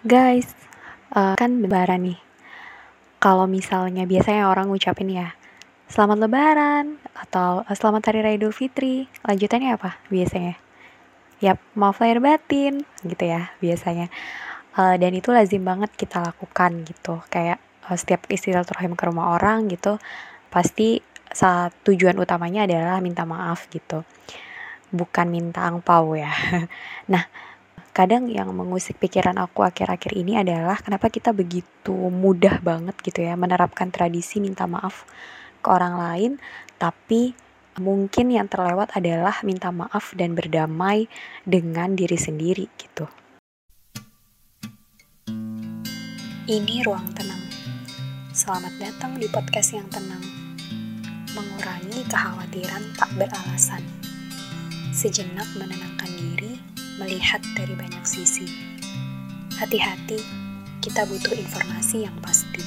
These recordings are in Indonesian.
Guys, uh, kan lebaran nih. Kalau misalnya biasanya orang ngucapin ya, Selamat Lebaran atau uh, Selamat Hari Raya Idul Fitri. Lanjutannya apa biasanya? Yap, maaf lahir batin gitu ya biasanya. Uh, dan itu lazim banget kita lakukan gitu. Kayak uh, setiap istilaturahim ke rumah orang gitu, pasti saat tujuan utamanya adalah minta maaf gitu. Bukan minta angpau ya. nah, kadang yang mengusik pikiran aku akhir-akhir ini adalah kenapa kita begitu mudah banget gitu ya menerapkan tradisi minta maaf ke orang lain, tapi mungkin yang terlewat adalah minta maaf dan berdamai dengan diri sendiri gitu. Ini ruang tenang. Selamat datang di podcast yang tenang. Mengurangi kekhawatiran tak beralasan. Sejenak menenangkan diri melihat dari banyak sisi. Hati-hati, kita butuh informasi yang pasti.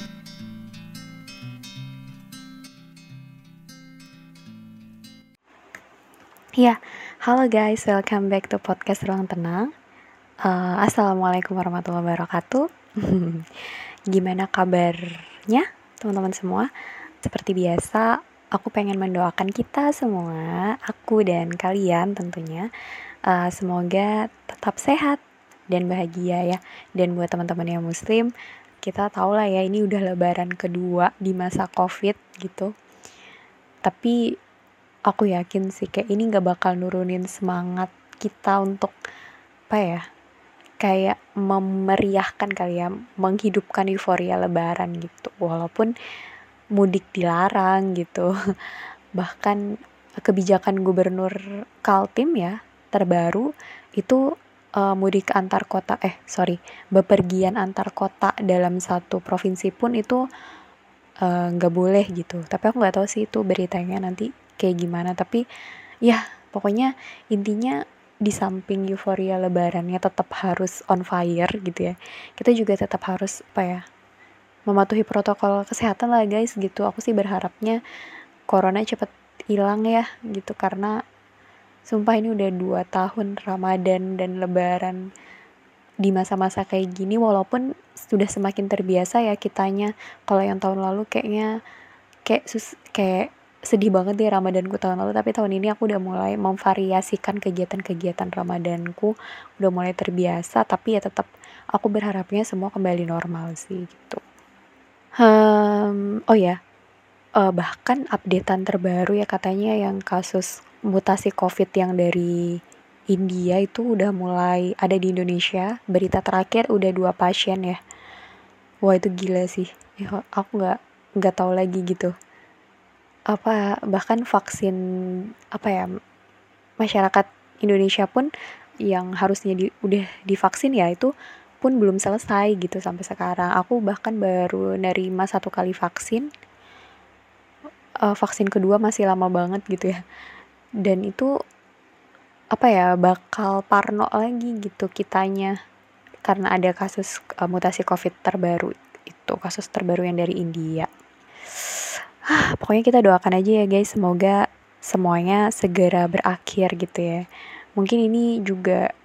Ya, halo guys, welcome back to podcast Ruang Tenang. Uh, Assalamualaikum warahmatullahi wabarakatuh. Gimana kabarnya teman-teman semua? Seperti biasa, aku pengen mendoakan kita semua, aku dan kalian tentunya, uh, semoga tetap sehat dan bahagia ya. Dan buat teman-teman yang muslim kita tahu lah ya ini udah lebaran kedua di masa covid gitu. Tapi aku yakin sih kayak ini gak bakal nurunin semangat kita untuk apa ya kayak memeriahkan kali ya menghidupkan euforia lebaran gitu. Walaupun mudik dilarang gitu. Bahkan kebijakan gubernur Kaltim ya terbaru itu uh, mudik antar kota eh sorry bepergian antar kota dalam satu provinsi pun itu eh, nggak uh, boleh gitu. Tapi aku nggak tahu sih itu beritanya nanti kayak gimana. Tapi ya pokoknya intinya di samping euforia lebarannya tetap harus on fire gitu ya. Kita juga tetap harus apa ya mematuhi protokol kesehatan lah guys gitu. Aku sih berharapnya corona cepet hilang ya gitu. Karena Sumpah ini udah dua tahun Ramadan dan Lebaran di masa-masa kayak gini walaupun sudah semakin terbiasa ya kitanya. Kalau yang tahun lalu kayaknya kayak sus kayak sedih banget deh Ramadanku tahun lalu tapi tahun ini aku udah mulai memvariasikan kegiatan-kegiatan Ramadanku. Udah mulai terbiasa tapi ya tetap aku berharapnya semua kembali normal sih gitu. Um, oh ya uh, bahkan updatean terbaru ya katanya yang kasus mutasi COVID yang dari India itu udah mulai ada di Indonesia. Berita terakhir udah dua pasien ya. Wah itu gila sih. Ya, aku nggak nggak tahu lagi gitu. Apa bahkan vaksin apa ya masyarakat Indonesia pun yang harusnya di, udah divaksin ya itu pun belum selesai gitu sampai sekarang. Aku bahkan baru nerima satu kali vaksin. Uh, vaksin kedua masih lama banget gitu ya dan itu apa ya bakal parno lagi gitu kitanya. Karena ada kasus uh, mutasi covid terbaru itu kasus terbaru yang dari India. Ah, pokoknya kita doakan aja ya guys. Semoga semuanya segera berakhir gitu ya. Mungkin ini juga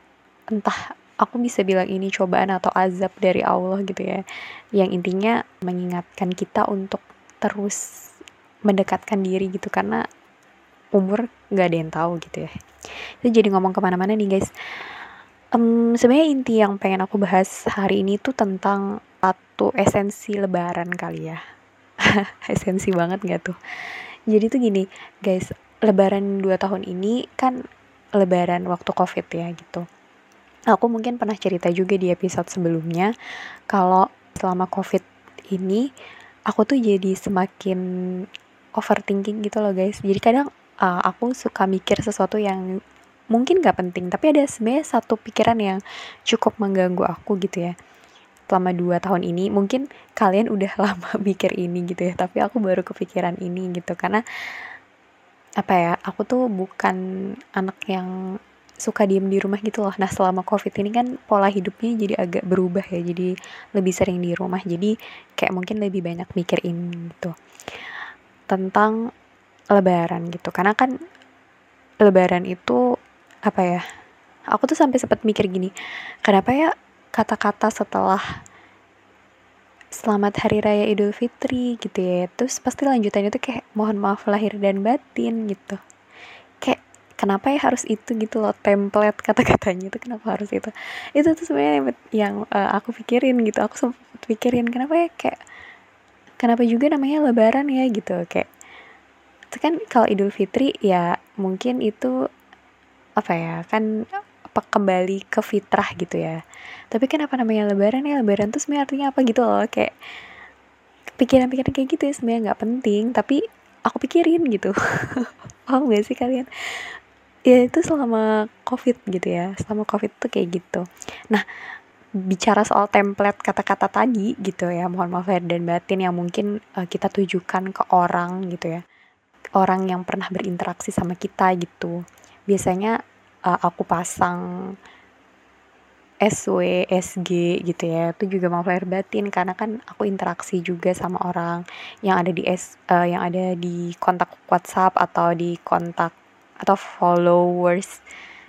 entah aku bisa bilang ini cobaan atau azab dari Allah gitu ya. Yang intinya mengingatkan kita untuk terus mendekatkan diri gitu. Karena umur nggak ada yang tahu gitu ya. Itu jadi ngomong ke mana-mana nih guys. Um, sebenarnya inti yang pengen aku bahas hari ini tuh tentang satu esensi lebaran kali ya. Esensi banget gak tuh? Jadi tuh gini guys lebaran dua tahun ini kan lebaran waktu covid ya gitu. Aku mungkin pernah cerita juga di episode sebelumnya kalau selama covid ini aku tuh jadi semakin overthinking gitu loh guys. Jadi kadang uh, aku suka mikir sesuatu yang mungkin gak penting tapi ada sebenarnya satu pikiran yang cukup mengganggu aku gitu ya. Selama dua tahun ini mungkin kalian udah lama mikir ini gitu ya tapi aku baru kepikiran ini gitu. Karena apa ya aku tuh bukan anak yang suka diem di rumah gitu loh. Nah selama covid ini kan pola hidupnya jadi agak berubah ya jadi lebih sering di rumah. Jadi kayak mungkin lebih banyak mikirin gitu. Tentang lebaran gitu. Karena kan lebaran itu apa ya aku tuh sampai sempat mikir gini kenapa ya kata-kata setelah selamat hari raya idul fitri gitu ya terus pasti lanjutannya tuh kayak mohon maaf lahir dan batin gitu. Kayak kenapa ya harus itu gitu loh template kata-katanya itu kenapa harus itu? Itu tuh sebenarnya yang uh, aku pikirin gitu. Aku sempat pikirin kenapa ya kayak kenapa juga namanya lebaran ya gitu kayak itu kan kalau idul fitri ya mungkin itu apa ya kan apa kembali ke fitrah gitu ya. Tapi kenapa namanya lebaran ya lebaran tuh sebenarnya artinya apa gitu loh kayak pikiran-pikiran kayak gitu ya sebenarnya nggak penting tapi aku pikirin gitu. Paham gak sih kalian? Ya itu selama covid gitu ya selama covid tuh kayak gitu. Nah bicara soal template kata-kata tadi gitu ya mohon maaf dan batin yang mungkin uh, kita tujukan ke orang gitu ya orang yang pernah berinteraksi sama kita gitu. Biasanya uh, aku pasang SW, SG gitu ya. Itu juga mau lahir batin karena kan aku interaksi juga sama orang yang ada di S, uh, yang ada di kontak WhatsApp atau di kontak atau followers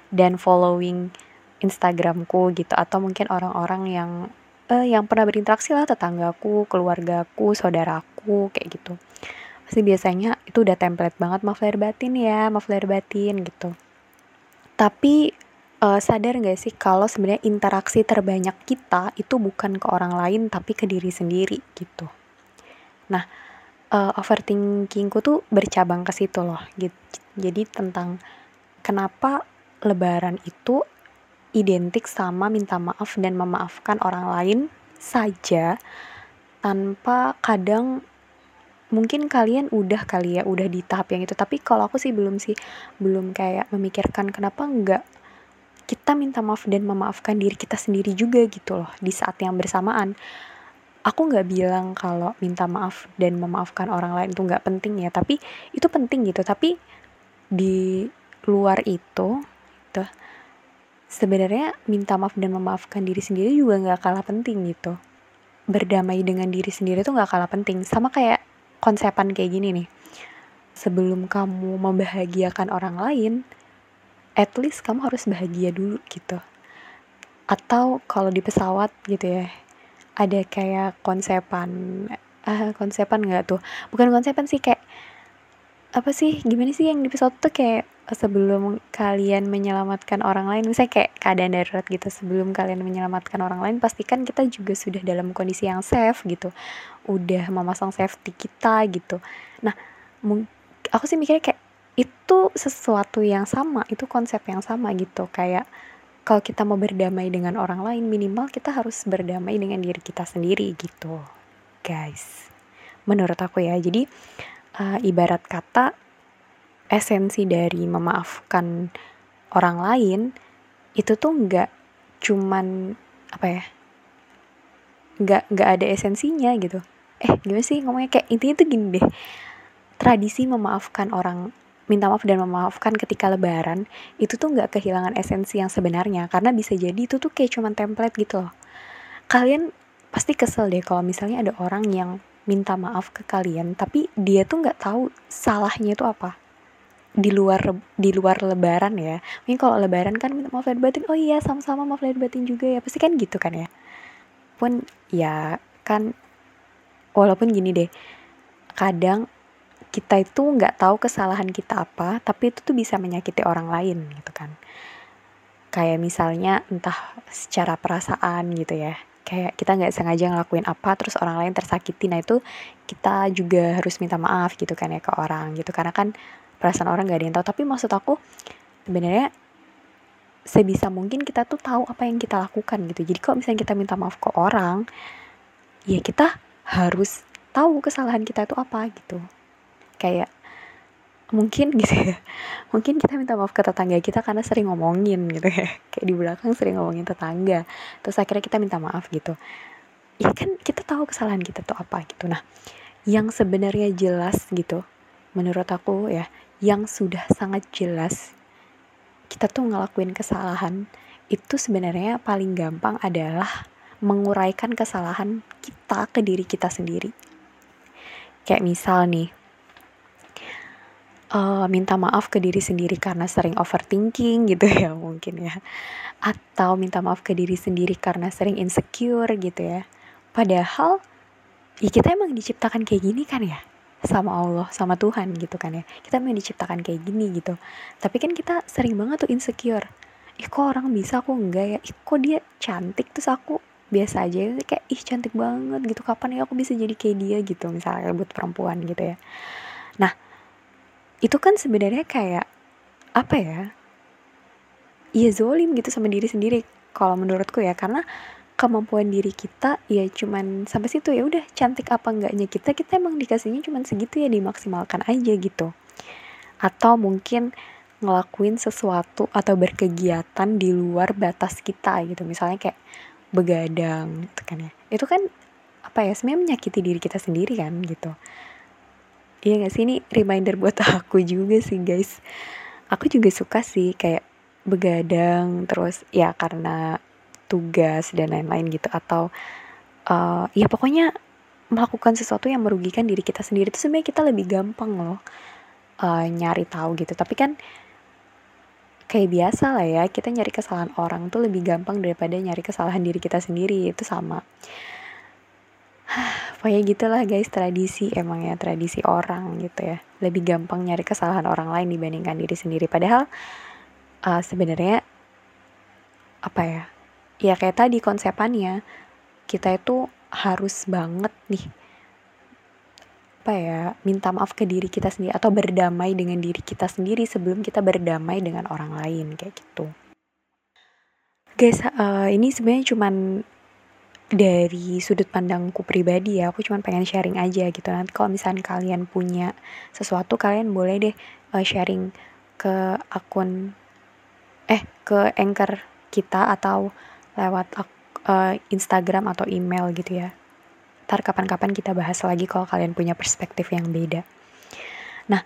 dan following Instagramku gitu. Atau mungkin orang-orang yang uh, yang pernah berinteraksi lah tetanggaku, keluargaku, saudaraku kayak gitu. Pasti biasanya itu udah template banget mau lahir batin ya, mau lahir batin gitu tapi uh, sadar gak sih kalau sebenarnya interaksi terbanyak kita itu bukan ke orang lain tapi ke diri sendiri gitu. Nah, uh, overthinkingku tuh bercabang ke situ loh. Gitu. Jadi tentang kenapa lebaran itu identik sama minta maaf dan memaafkan orang lain saja tanpa kadang mungkin kalian udah kali ya udah di tahap yang itu. Tapi kalau aku sih belum sih belum kayak memikirkan kenapa enggak kita minta maaf dan memaafkan diri kita sendiri juga gitu loh di saat yang bersamaan. Aku nggak bilang kalau minta maaf dan memaafkan orang lain itu nggak penting ya tapi itu penting gitu. Tapi di luar itu tuh sebenarnya minta maaf dan memaafkan diri sendiri juga nggak kalah penting gitu. Berdamai dengan diri sendiri tuh nggak kalah penting. Sama kayak konsepan kayak gini nih. Sebelum kamu membahagiakan orang lain at least kamu harus bahagia dulu gitu. Atau kalau di pesawat gitu ya ada kayak konsepan ah konsepan nggak tuh? Bukan konsepan sih kayak apa sih gimana sih yang di pesawat tuh kayak sebelum kalian menyelamatkan orang lain misalnya kayak keadaan darurat gitu sebelum kalian menyelamatkan orang lain pastikan kita juga sudah dalam kondisi yang safe gitu. Udah memasang safety kita gitu. Nah aku sih mikirnya kayak itu sesuatu yang sama itu konsep yang sama gitu. Kayak kalau kita mau berdamai dengan orang lain minimal kita harus berdamai dengan diri kita sendiri gitu guys. Menurut aku ya. Jadi uh, ibarat kata esensi dari memaafkan orang lain itu tuh nggak cuman apa ya nggak nggak ada esensinya gitu. Eh gimana sih ngomongnya? Kayak intinya tuh gini deh. Tradisi memaafkan orang minta maaf dan memaafkan ketika lebaran itu tuh nggak kehilangan esensi yang sebenarnya. Karena bisa jadi itu tuh kayak cuman template gitu loh. Kalian pasti kesel deh kalau misalnya ada orang yang minta maaf ke kalian tapi dia tuh nggak tahu salahnya itu apa di luar di luar lebaran ya. Mungkin kalau lebaran kan minta maaf lahir batin. Oh iya sama-sama maaf lahir batin juga ya. Pasti kan gitu kan ya. Pun ya kan walaupun gini deh. Kadang kita itu nggak tahu kesalahan kita apa tapi itu tuh bisa menyakiti orang lain gitu kan. Kayak misalnya entah secara perasaan gitu ya. Kayak kita nggak sengaja ngelakuin apa terus orang lain tersakiti. Nah itu kita juga harus minta maaf gitu kan ya ke orang gitu. Karena kan perasaan orang nggak ada yang tahu. Tapi maksud aku sebenarnya sebisa mungkin kita tuh tahu apa yang kita lakukan gitu. Jadi kalau misalnya kita minta maaf ke orang ya kita harus tahu kesalahan kita itu apa gitu. Kayak mungkin gitu ya. Mungkin kita minta maaf ke tetangga kita karena sering ngomongin gitu ya. Kayak di belakang sering ngomongin tetangga. Terus akhirnya kita minta maaf gitu. Ya kan kita tahu kesalahan kita tuh apa gitu. Nah yang sebenarnya jelas gitu menurut aku ya yang sudah sangat jelas kita tuh ngelakuin kesalahan itu sebenarnya paling gampang adalah menguraikan kesalahan kita ke diri kita sendiri. Kayak misal nih, uh, minta maaf ke diri sendiri karena sering overthinking gitu ya mungkin ya. Atau minta maaf ke diri sendiri karena sering insecure gitu ya. Padahal ya kita emang diciptakan kayak gini kan ya sama Allah sama Tuhan gitu kan ya. Kita emang diciptakan kayak gini gitu. Tapi kan kita sering banget tuh insecure. Ih kok orang bisa aku enggak ya? Ih kok dia cantik terus aku biasa aja kayak ih cantik banget gitu. Kapan ya aku bisa jadi kayak dia? gitu misalnya buat perempuan gitu ya. Nah itu kan sebenarnya kayak apa ya? Iya zolim gitu sama diri sendiri kalau menurutku ya. Karena kemampuan diri kita ya cuman sampai situ ya udah cantik apa enggaknya kita kita emang dikasihnya cuman segitu ya dimaksimalkan aja gitu. Atau mungkin ngelakuin sesuatu atau berkegiatan di luar batas kita gitu misalnya kayak begadang gitu kan ya. Itu kan apa ya sebenarnya menyakiti diri kita sendiri kan gitu. Iya gak sih? Ini reminder buat aku juga sih guys. Aku juga suka sih kayak begadang terus ya karena tugas dan lain-lain gitu atau uh, ya pokoknya melakukan sesuatu yang merugikan diri kita sendiri itu sebenarnya kita lebih gampang loh uh, nyari tahu gitu. Tapi kan kayak biasa lah ya kita nyari kesalahan orang tuh lebih gampang daripada nyari kesalahan diri kita sendiri itu sama. Pokoknya gitulah guys tradisi emang ya tradisi orang gitu ya. Lebih gampang nyari kesalahan orang lain dibandingkan diri sendiri. Padahal uh, sebenarnya apa ya ya kayak tadi konsepannya kita itu harus banget nih apa ya minta maaf ke diri kita sendiri atau berdamai dengan diri kita sendiri sebelum kita berdamai dengan orang lain kayak gitu. Guys uh, ini sebenarnya cuman dari sudut pandangku pribadi ya aku cuman pengen sharing aja gitu. Nanti kalau misalnya kalian punya sesuatu kalian boleh deh uh, sharing ke akun eh ke anchor kita atau lewat uh, Instagram atau email gitu ya. Ntar kapan-kapan kita bahas lagi kalau kalian punya perspektif yang beda. Nah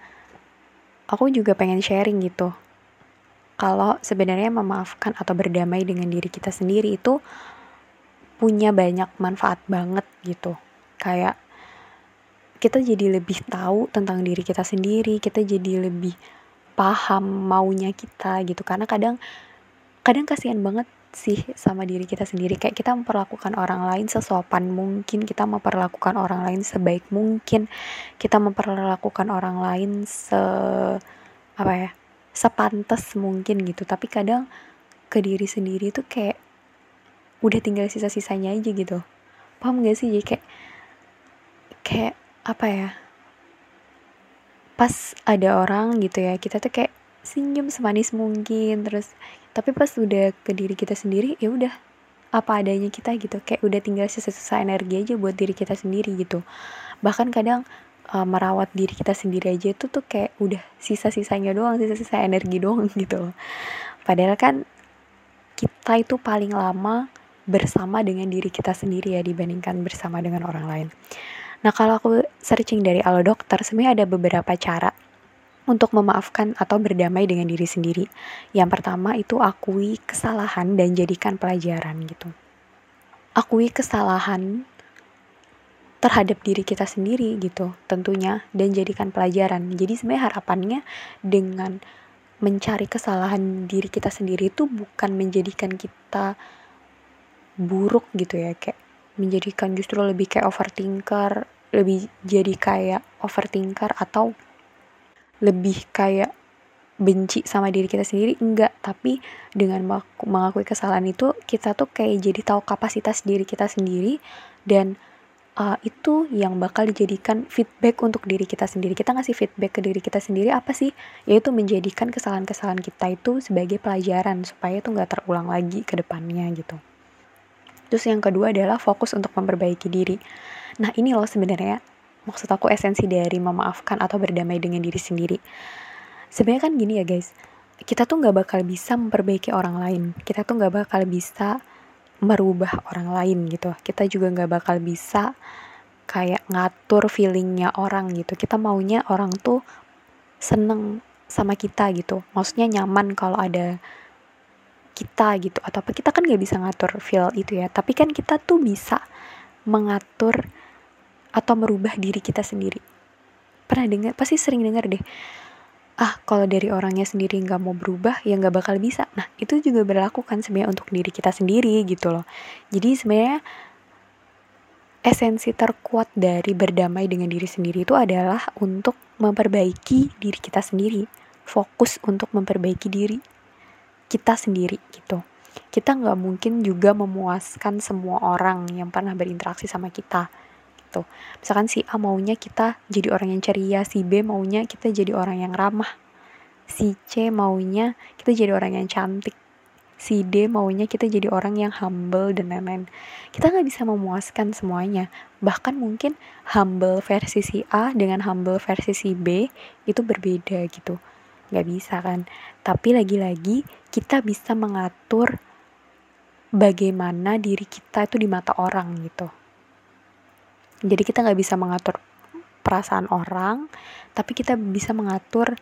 aku juga pengen sharing gitu. Kalau sebenarnya memaafkan atau berdamai dengan diri kita sendiri itu punya banyak manfaat banget gitu. Kayak kita jadi lebih tahu tentang diri kita sendiri kita jadi lebih paham maunya kita gitu. Karena kadang kadang kasihan banget sih sama diri kita sendiri. Kayak kita memperlakukan orang lain sesopan mungkin kita memperlakukan orang lain sebaik mungkin kita memperlakukan orang lain se apa ya sepantas mungkin gitu. Tapi kadang ke diri sendiri tuh kayak udah tinggal sisa-sisanya aja gitu. Paham gak sih? Kayak kayak apa ya pas ada orang gitu ya kita tuh kayak senyum semanis mungkin terus tapi pas udah ke diri kita sendiri ya udah apa adanya kita gitu. Kayak udah tinggal sisa-sisa energi aja buat diri kita sendiri gitu. Bahkan kadang uh, merawat diri kita sendiri aja itu tuh kayak udah sisa-sisanya doang sisa-sisa energi doang gitu. Padahal kan kita itu paling lama bersama dengan diri kita sendiri ya dibandingkan bersama dengan orang lain. Nah kalau aku searching dari alo dokter sebenarnya ada beberapa cara untuk memaafkan atau berdamai dengan diri sendiri. Yang pertama itu akui kesalahan dan jadikan pelajaran gitu. Akui kesalahan terhadap diri kita sendiri gitu tentunya dan jadikan pelajaran. Jadi sebenarnya harapannya dengan mencari kesalahan diri kita sendiri itu bukan menjadikan kita buruk gitu ya kayak menjadikan justru lebih kayak overthinker, lebih jadi kayak overthinker atau lebih kayak benci sama diri kita sendiri? Enggak tapi dengan mengakui kesalahan itu kita tuh kayak jadi tahu kapasitas diri kita sendiri dan uh, itu yang bakal dijadikan feedback untuk diri kita sendiri. Kita ngasih feedback ke diri kita sendiri apa sih? Yaitu menjadikan kesalahan-kesalahan kita itu sebagai pelajaran supaya itu nggak terulang lagi ke depannya gitu. Terus yang kedua adalah fokus untuk memperbaiki diri. Nah ini loh sebenarnya maksud aku esensi dari memaafkan atau berdamai dengan diri sendiri. Sebenarnya kan gini ya guys. Kita tuh nggak bakal bisa memperbaiki orang lain. Kita tuh nggak bakal bisa merubah orang lain gitu. Kita juga nggak bakal bisa kayak ngatur feelingnya orang gitu. Kita maunya orang tuh seneng sama kita gitu. Maksudnya nyaman kalau ada kita gitu. Atau apa kita kan nggak bisa ngatur feel itu ya. Tapi kan kita tuh bisa mengatur atau merubah diri kita sendiri? Pernah dengar pasti sering dengar deh. Ah kalau dari orangnya sendiri nggak mau berubah ya nggak bakal bisa. Nah itu juga berlaku kan sebenarnya untuk diri kita sendiri gitu loh. Jadi sebenarnya esensi terkuat dari berdamai dengan diri sendiri itu adalah untuk memperbaiki diri kita sendiri. Fokus untuk memperbaiki diri kita sendiri gitu. Kita nggak mungkin juga memuaskan semua orang yang pernah berinteraksi sama kita gitu. Misalkan si A maunya kita jadi orang yang ceria si B maunya kita jadi orang yang ramah si C maunya kita jadi orang yang cantik si D maunya kita jadi orang yang humble dan lain-lain. Kita nggak bisa memuaskan semuanya. Bahkan mungkin humble versi si A dengan humble versi si B itu berbeda gitu. Nggak bisa kan? Tapi lagi-lagi kita bisa mengatur bagaimana diri kita itu di mata orang gitu jadi kita nggak bisa mengatur perasaan orang tapi kita bisa mengatur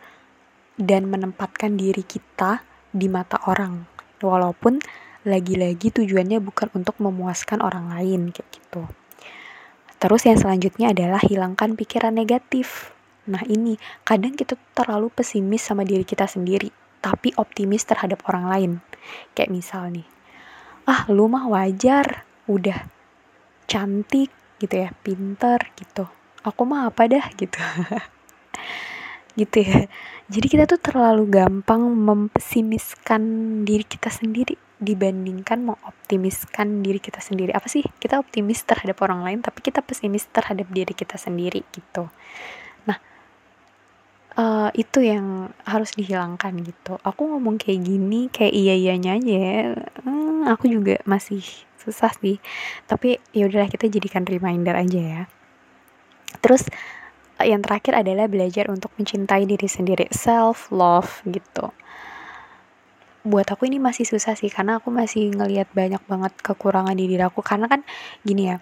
dan menempatkan diri kita di mata orang. Walaupun lagi-lagi tujuannya bukan untuk memuaskan orang lain kayak gitu. Terus yang selanjutnya adalah hilangkan pikiran negatif. Nah ini kadang kita terlalu pesimis sama diri kita sendiri tapi optimis terhadap orang lain. Kayak misal nih ah lu mah wajar udah cantik gitu ya pinter gitu. Aku mah apa dah gitu. Gitu ya. Jadi kita tuh terlalu gampang mempesimiskan diri kita sendiri dibandingkan mengoptimiskan diri kita sendiri. Apa sih? Kita optimis terhadap orang lain tapi kita pesimis terhadap diri kita sendiri gitu. Nah uh, itu yang harus dihilangkan gitu. Aku ngomong kayak gini kayak iya iyanya aja ya. Hmm, aku juga masih susah sih. Tapi ya udahlah kita jadikan reminder aja ya. Terus yang terakhir adalah belajar untuk mencintai diri sendiri self love gitu. Buat aku ini masih susah sih karena aku masih ngelihat banyak banget kekurangan di diri aku. Karena kan gini ya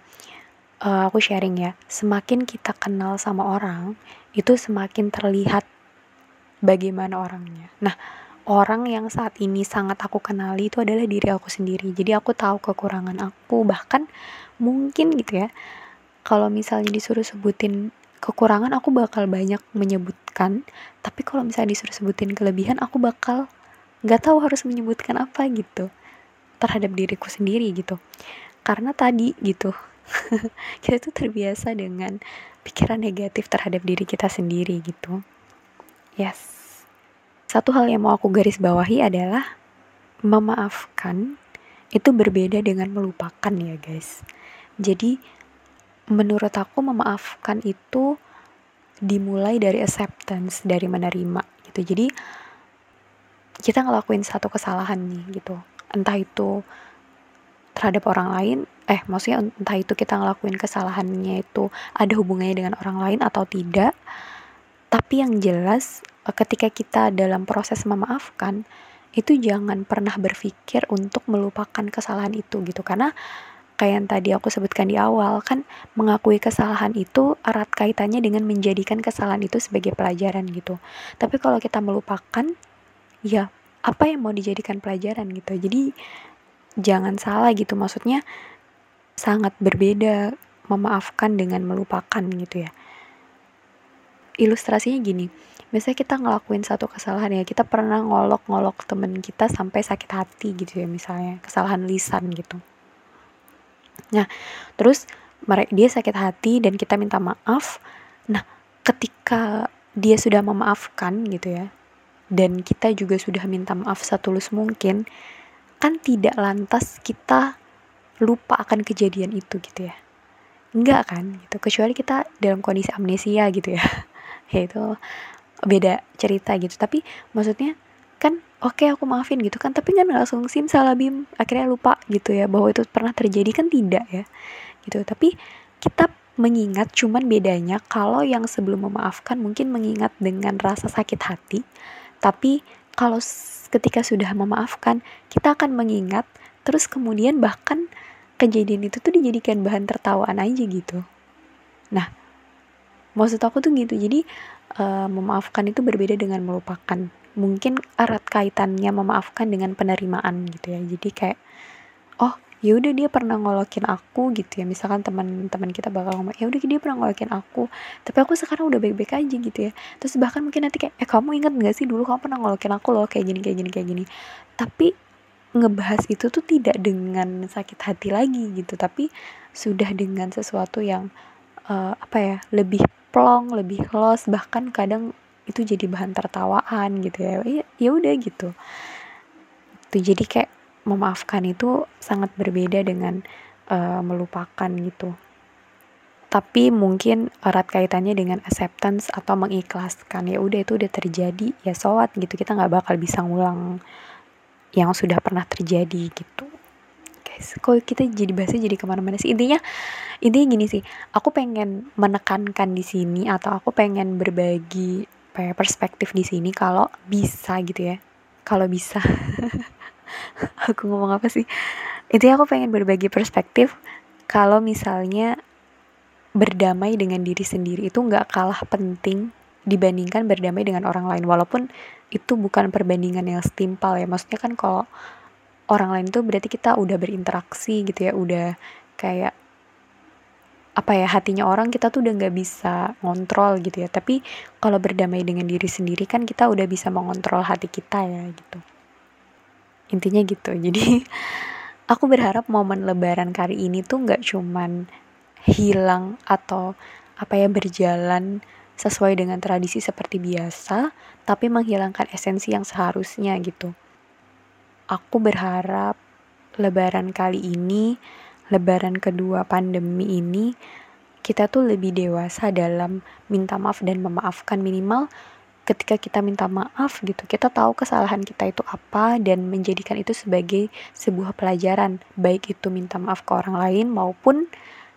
uh, aku sharing ya semakin kita kenal sama orang itu semakin terlihat bagaimana orangnya. Nah orang yang saat ini sangat aku kenali itu adalah diri aku sendiri. Jadi aku tahu kekurangan aku bahkan mungkin gitu ya kalau misalnya disuruh sebutin kekurangan aku bakal banyak menyebutkan. Tapi kalau misalnya disuruh sebutin kelebihan aku bakal nggak tahu harus menyebutkan apa gitu terhadap diriku sendiri gitu. Karena tadi gitu kita tuh terbiasa dengan pikiran negatif terhadap diri kita sendiri gitu. Yes satu hal yang mau aku garis bawahi adalah memaafkan itu berbeda dengan melupakan ya guys. Jadi menurut aku memaafkan itu dimulai dari acceptance, dari menerima gitu. Jadi kita ngelakuin satu kesalahan nih gitu. Entah itu terhadap orang lain, eh maksudnya entah itu kita ngelakuin kesalahannya itu ada hubungannya dengan orang lain atau tidak. Tapi yang jelas Eh, ketika kita dalam proses memaafkan itu jangan pernah berpikir untuk melupakan kesalahan itu gitu. Karena kayak yang tadi aku sebutkan di awal kan mengakui kesalahan itu erat kaitannya dengan menjadikan kesalahan itu sebagai pelajaran gitu. Tapi kalau kita melupakan ya apa yang mau dijadikan pelajaran gitu? Jadi jangan salah gitu. Maksudnya sangat berbeda memaafkan dengan melupakan gitu ya ilustrasinya gini. Biasanya kita ngelakuin satu kesalahan ya kita pernah ngolok-ngolok temen kita sampai sakit hati gitu ya misalnya. Kesalahan lisan gitu. Nah terus mereka dia sakit hati dan kita minta maaf. Nah ketika dia sudah memaafkan gitu ya dan kita juga sudah minta maaf setulus mungkin kan tidak lantas kita lupa akan kejadian itu gitu ya. Enggak kan gitu kecuali kita dalam kondisi amnesia gitu ya yaitu beda cerita gitu. Tapi maksudnya kan oke okay, aku maafin gitu kan tapi kan langsung sim salabim akhirnya lupa gitu ya bahwa itu pernah terjadi. Kan tidak ya gitu. Tapi kita mengingat cuman bedanya kalau yang sebelum memaafkan mungkin mengingat dengan rasa sakit hati. Tapi kalau ketika sudah memaafkan kita akan mengingat terus kemudian bahkan kejadian itu tuh dijadikan bahan tertawaan aja gitu. Nah maksud aku tuh gitu. Jadi uh, memaafkan itu berbeda dengan melupakan. Mungkin erat kaitannya memaafkan dengan penerimaan gitu ya. Jadi kayak oh ya udah dia pernah ngolokin aku gitu ya. Misalkan teman-teman kita bakal ngomong ya udah dia pernah ngolokin aku tapi aku sekarang udah baik-baik aja gitu ya. Terus bahkan mungkin nanti kayak eh kamu inget gak sih dulu kamu pernah ngolokin aku loh kayak gini kayak gini kayak gini. Tapi ngebahas itu tuh tidak dengan sakit hati lagi gitu. Tapi sudah dengan sesuatu yang uh, apa ya lebih plong lebih los bahkan kadang itu jadi bahan tertawaan gitu ya. Ya, ya udah gitu. Tuh jadi kayak memaafkan itu sangat berbeda dengan uh, melupakan gitu. Tapi mungkin erat kaitannya dengan acceptance atau mengikhlaskan. Ya udah itu udah terjadi ya sowat gitu. Kita nggak bakal bisa ngulang yang sudah pernah terjadi gitu guys. Kok kita jadi bahasnya jadi ke mana-mana sih? Intinya intinya gini sih. Aku pengen menekankan di sini atau aku pengen berbagi perspektif di sini kalau bisa gitu ya. Kalau bisa. Aku ngomong apa sih? Itu aku pengen berbagi perspektif kalau misalnya berdamai dengan diri sendiri itu nggak kalah penting dibandingkan berdamai dengan orang lain. Walaupun itu bukan perbandingan yang setimpal ya. Maksudnya kan kalau orang lain itu berarti kita udah berinteraksi gitu ya udah kayak apa ya hatinya orang kita tuh udah nggak bisa ngontrol gitu ya. Tapi kalau berdamai dengan diri sendiri kan kita udah bisa mengontrol hati kita ya gitu. Intinya gitu. Jadi aku berharap momen lebaran kali ini tuh nggak cuman hilang atau apa ya berjalan sesuai dengan tradisi seperti biasa tapi menghilangkan esensi yang seharusnya gitu aku berharap lebaran kali ini lebaran kedua pandemi ini kita tuh lebih dewasa dalam minta maaf dan memaafkan minimal ketika kita minta maaf gitu. Kita tahu kesalahan kita itu apa dan menjadikan itu sebagai sebuah pelajaran. Baik itu minta maaf ke orang lain maupun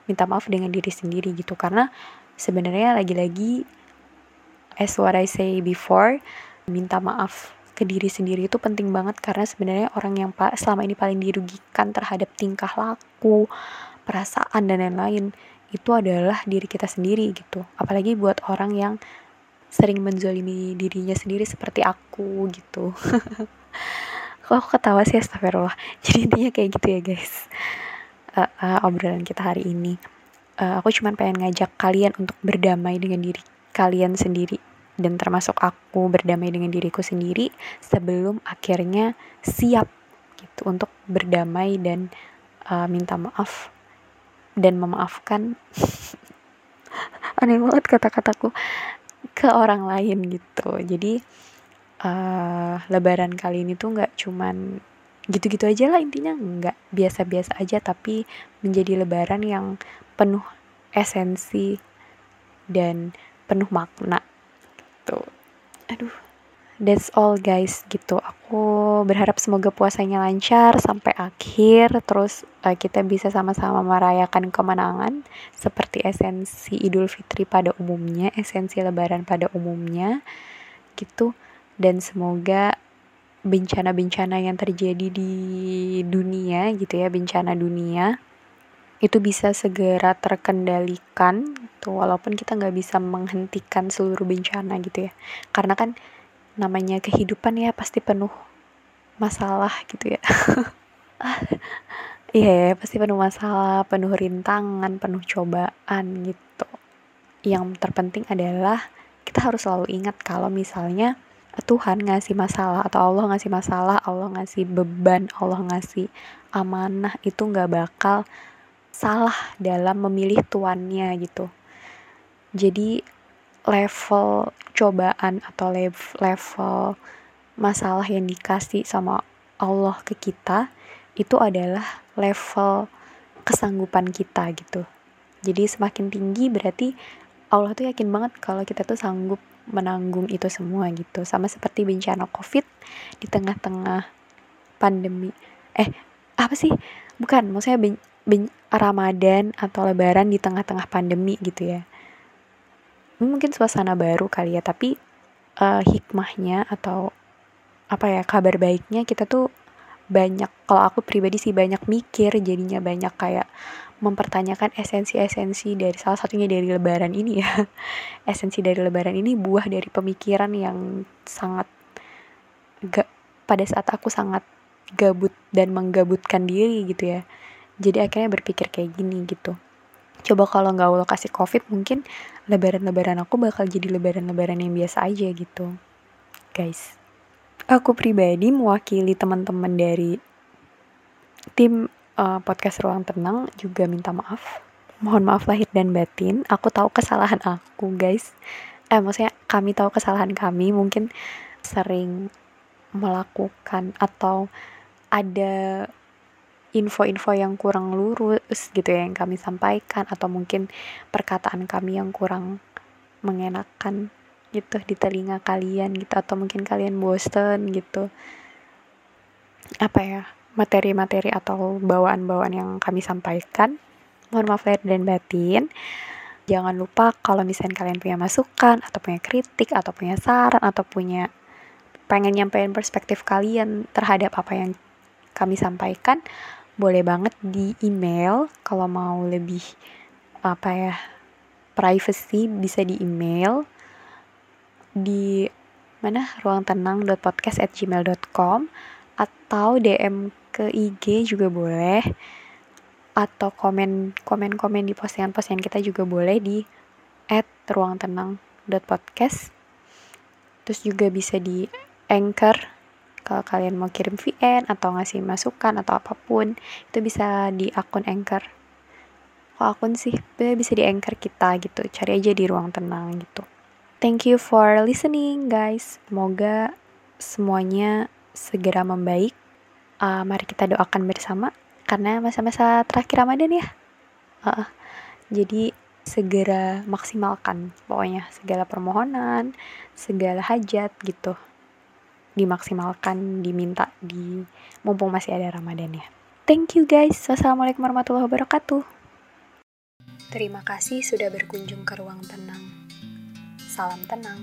minta maaf dengan diri sendiri gitu. Karena sebenarnya lagi-lagi as what I say before minta maaf ke diri sendiri itu penting banget karena sebenarnya orang yang selama ini paling dirugikan terhadap tingkah laku perasaan dan lain-lain itu adalah diri kita sendiri gitu. Apalagi buat orang yang sering menzolimi dirinya sendiri seperti aku gitu. Kok aku ketawa sih astagfirullah? Jadi intinya kayak gitu ya guys. Uh, uh, obrolan kita hari ini. Uh, aku cuma pengen ngajak kalian untuk berdamai dengan diri kalian sendiri dan termasuk aku berdamai dengan diriku sendiri sebelum akhirnya siap gitu untuk berdamai dan uh, minta maaf dan memaafkan aneh banget kata-kataku ke orang lain gitu. Jadi uh, lebaran kali ini tuh nggak cuman gitu-gitu aja lah intinya nggak biasa-biasa aja tapi menjadi lebaran yang penuh esensi dan penuh makna gitu. Aduh that's all guys gitu. Aku berharap semoga puasanya lancar sampai akhir terus uh, kita bisa sama-sama merayakan kemenangan seperti esensi Idul Fitri pada umumnya esensi lebaran pada umumnya gitu. Dan semoga bencana-bencana yang terjadi di dunia gitu ya bencana dunia itu bisa segera terkendalikan tuh walaupun kita nggak bisa menghentikan seluruh bencana gitu ya. Karena kan namanya kehidupan ya pasti penuh masalah gitu ya. Iya yeah, pasti penuh masalah penuh rintangan penuh cobaan gitu. Yang terpenting adalah kita harus selalu ingat kalau misalnya Tuhan ngasih masalah atau Allah ngasih masalah Allah ngasih beban Allah ngasih amanah itu nggak bakal salah dalam memilih tuannya gitu jadi level cobaan atau level masalah yang dikasih sama Allah ke kita itu adalah level kesanggupan kita gitu. Jadi semakin tinggi berarti Allah tuh yakin banget kalau kita tuh sanggup menanggung itu semua gitu. Sama seperti bencana Covid di tengah-tengah pandemi. Eh, apa sih? Bukan, maksudnya Ramadan atau lebaran di tengah-tengah pandemi gitu ya. Mungkin suasana baru kali ya tapi uh, hikmahnya atau apa ya kabar baiknya kita tuh banyak kalau aku pribadi sih banyak mikir jadinya banyak kayak mempertanyakan esensi-esensi dari salah satunya dari lebaran ini ya. Esensi dari lebaran ini buah dari pemikiran yang sangat gak pada saat aku sangat gabut dan menggabutkan diri gitu ya jadi akhirnya berpikir kayak gini gitu. Coba kalau nggak Allah kasih covid mungkin lebaran-lebaran aku bakal jadi lebaran-lebaran yang biasa aja gitu. Guys aku pribadi mewakili teman-teman dari tim uh, podcast ruang tenang juga minta maaf. Mohon maaf lahir dan batin. Aku tahu kesalahan aku guys. Eh maksudnya kami tahu kesalahan kami mungkin sering melakukan atau ada info-info yang kurang lurus gitu ya yang kami sampaikan atau mungkin perkataan kami yang kurang mengenakan gitu di telinga kalian gitu atau mungkin kalian bosen gitu. Apa ya materi-materi atau bawaan-bawaan yang kami sampaikan mohon maaf lahir dan batin. Jangan lupa kalau misalnya kalian punya masukan atau punya kritik atau punya saran atau punya pengen nyampein perspektif kalian terhadap apa yang kami sampaikan boleh banget di email. Kalau mau lebih apa ya privacy bisa di email di mana? ruang tenang podcast at gmail.com atau DM ke IG juga boleh atau komen komen komen di postingan-postingan kita juga boleh di at ruang tenang podcast. Terus juga bisa di anchor kalau kalian mau kirim VN atau ngasih masukan atau apa pun itu bisa di akun Anchor. Kalau akun sih bisa di Anchor kita gitu cari aja di ruang tenang gitu. Thank you for listening guys. Semoga semuanya segera membaik. Uh, mari kita doakan bersama karena masa-masa terakhir Ramadan ya. Uh, jadi segera maksimalkan pokoknya. Segala permohonan segala hajat gitu dimaksimalkan diminta di mumpung masih ada Ramadan ya. Thank you guys. Wassalamualaikum warahmatullahi wabarakatuh. Terima kasih sudah berkunjung ke ruang tenang. Salam tenang.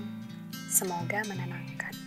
Semoga menenangkan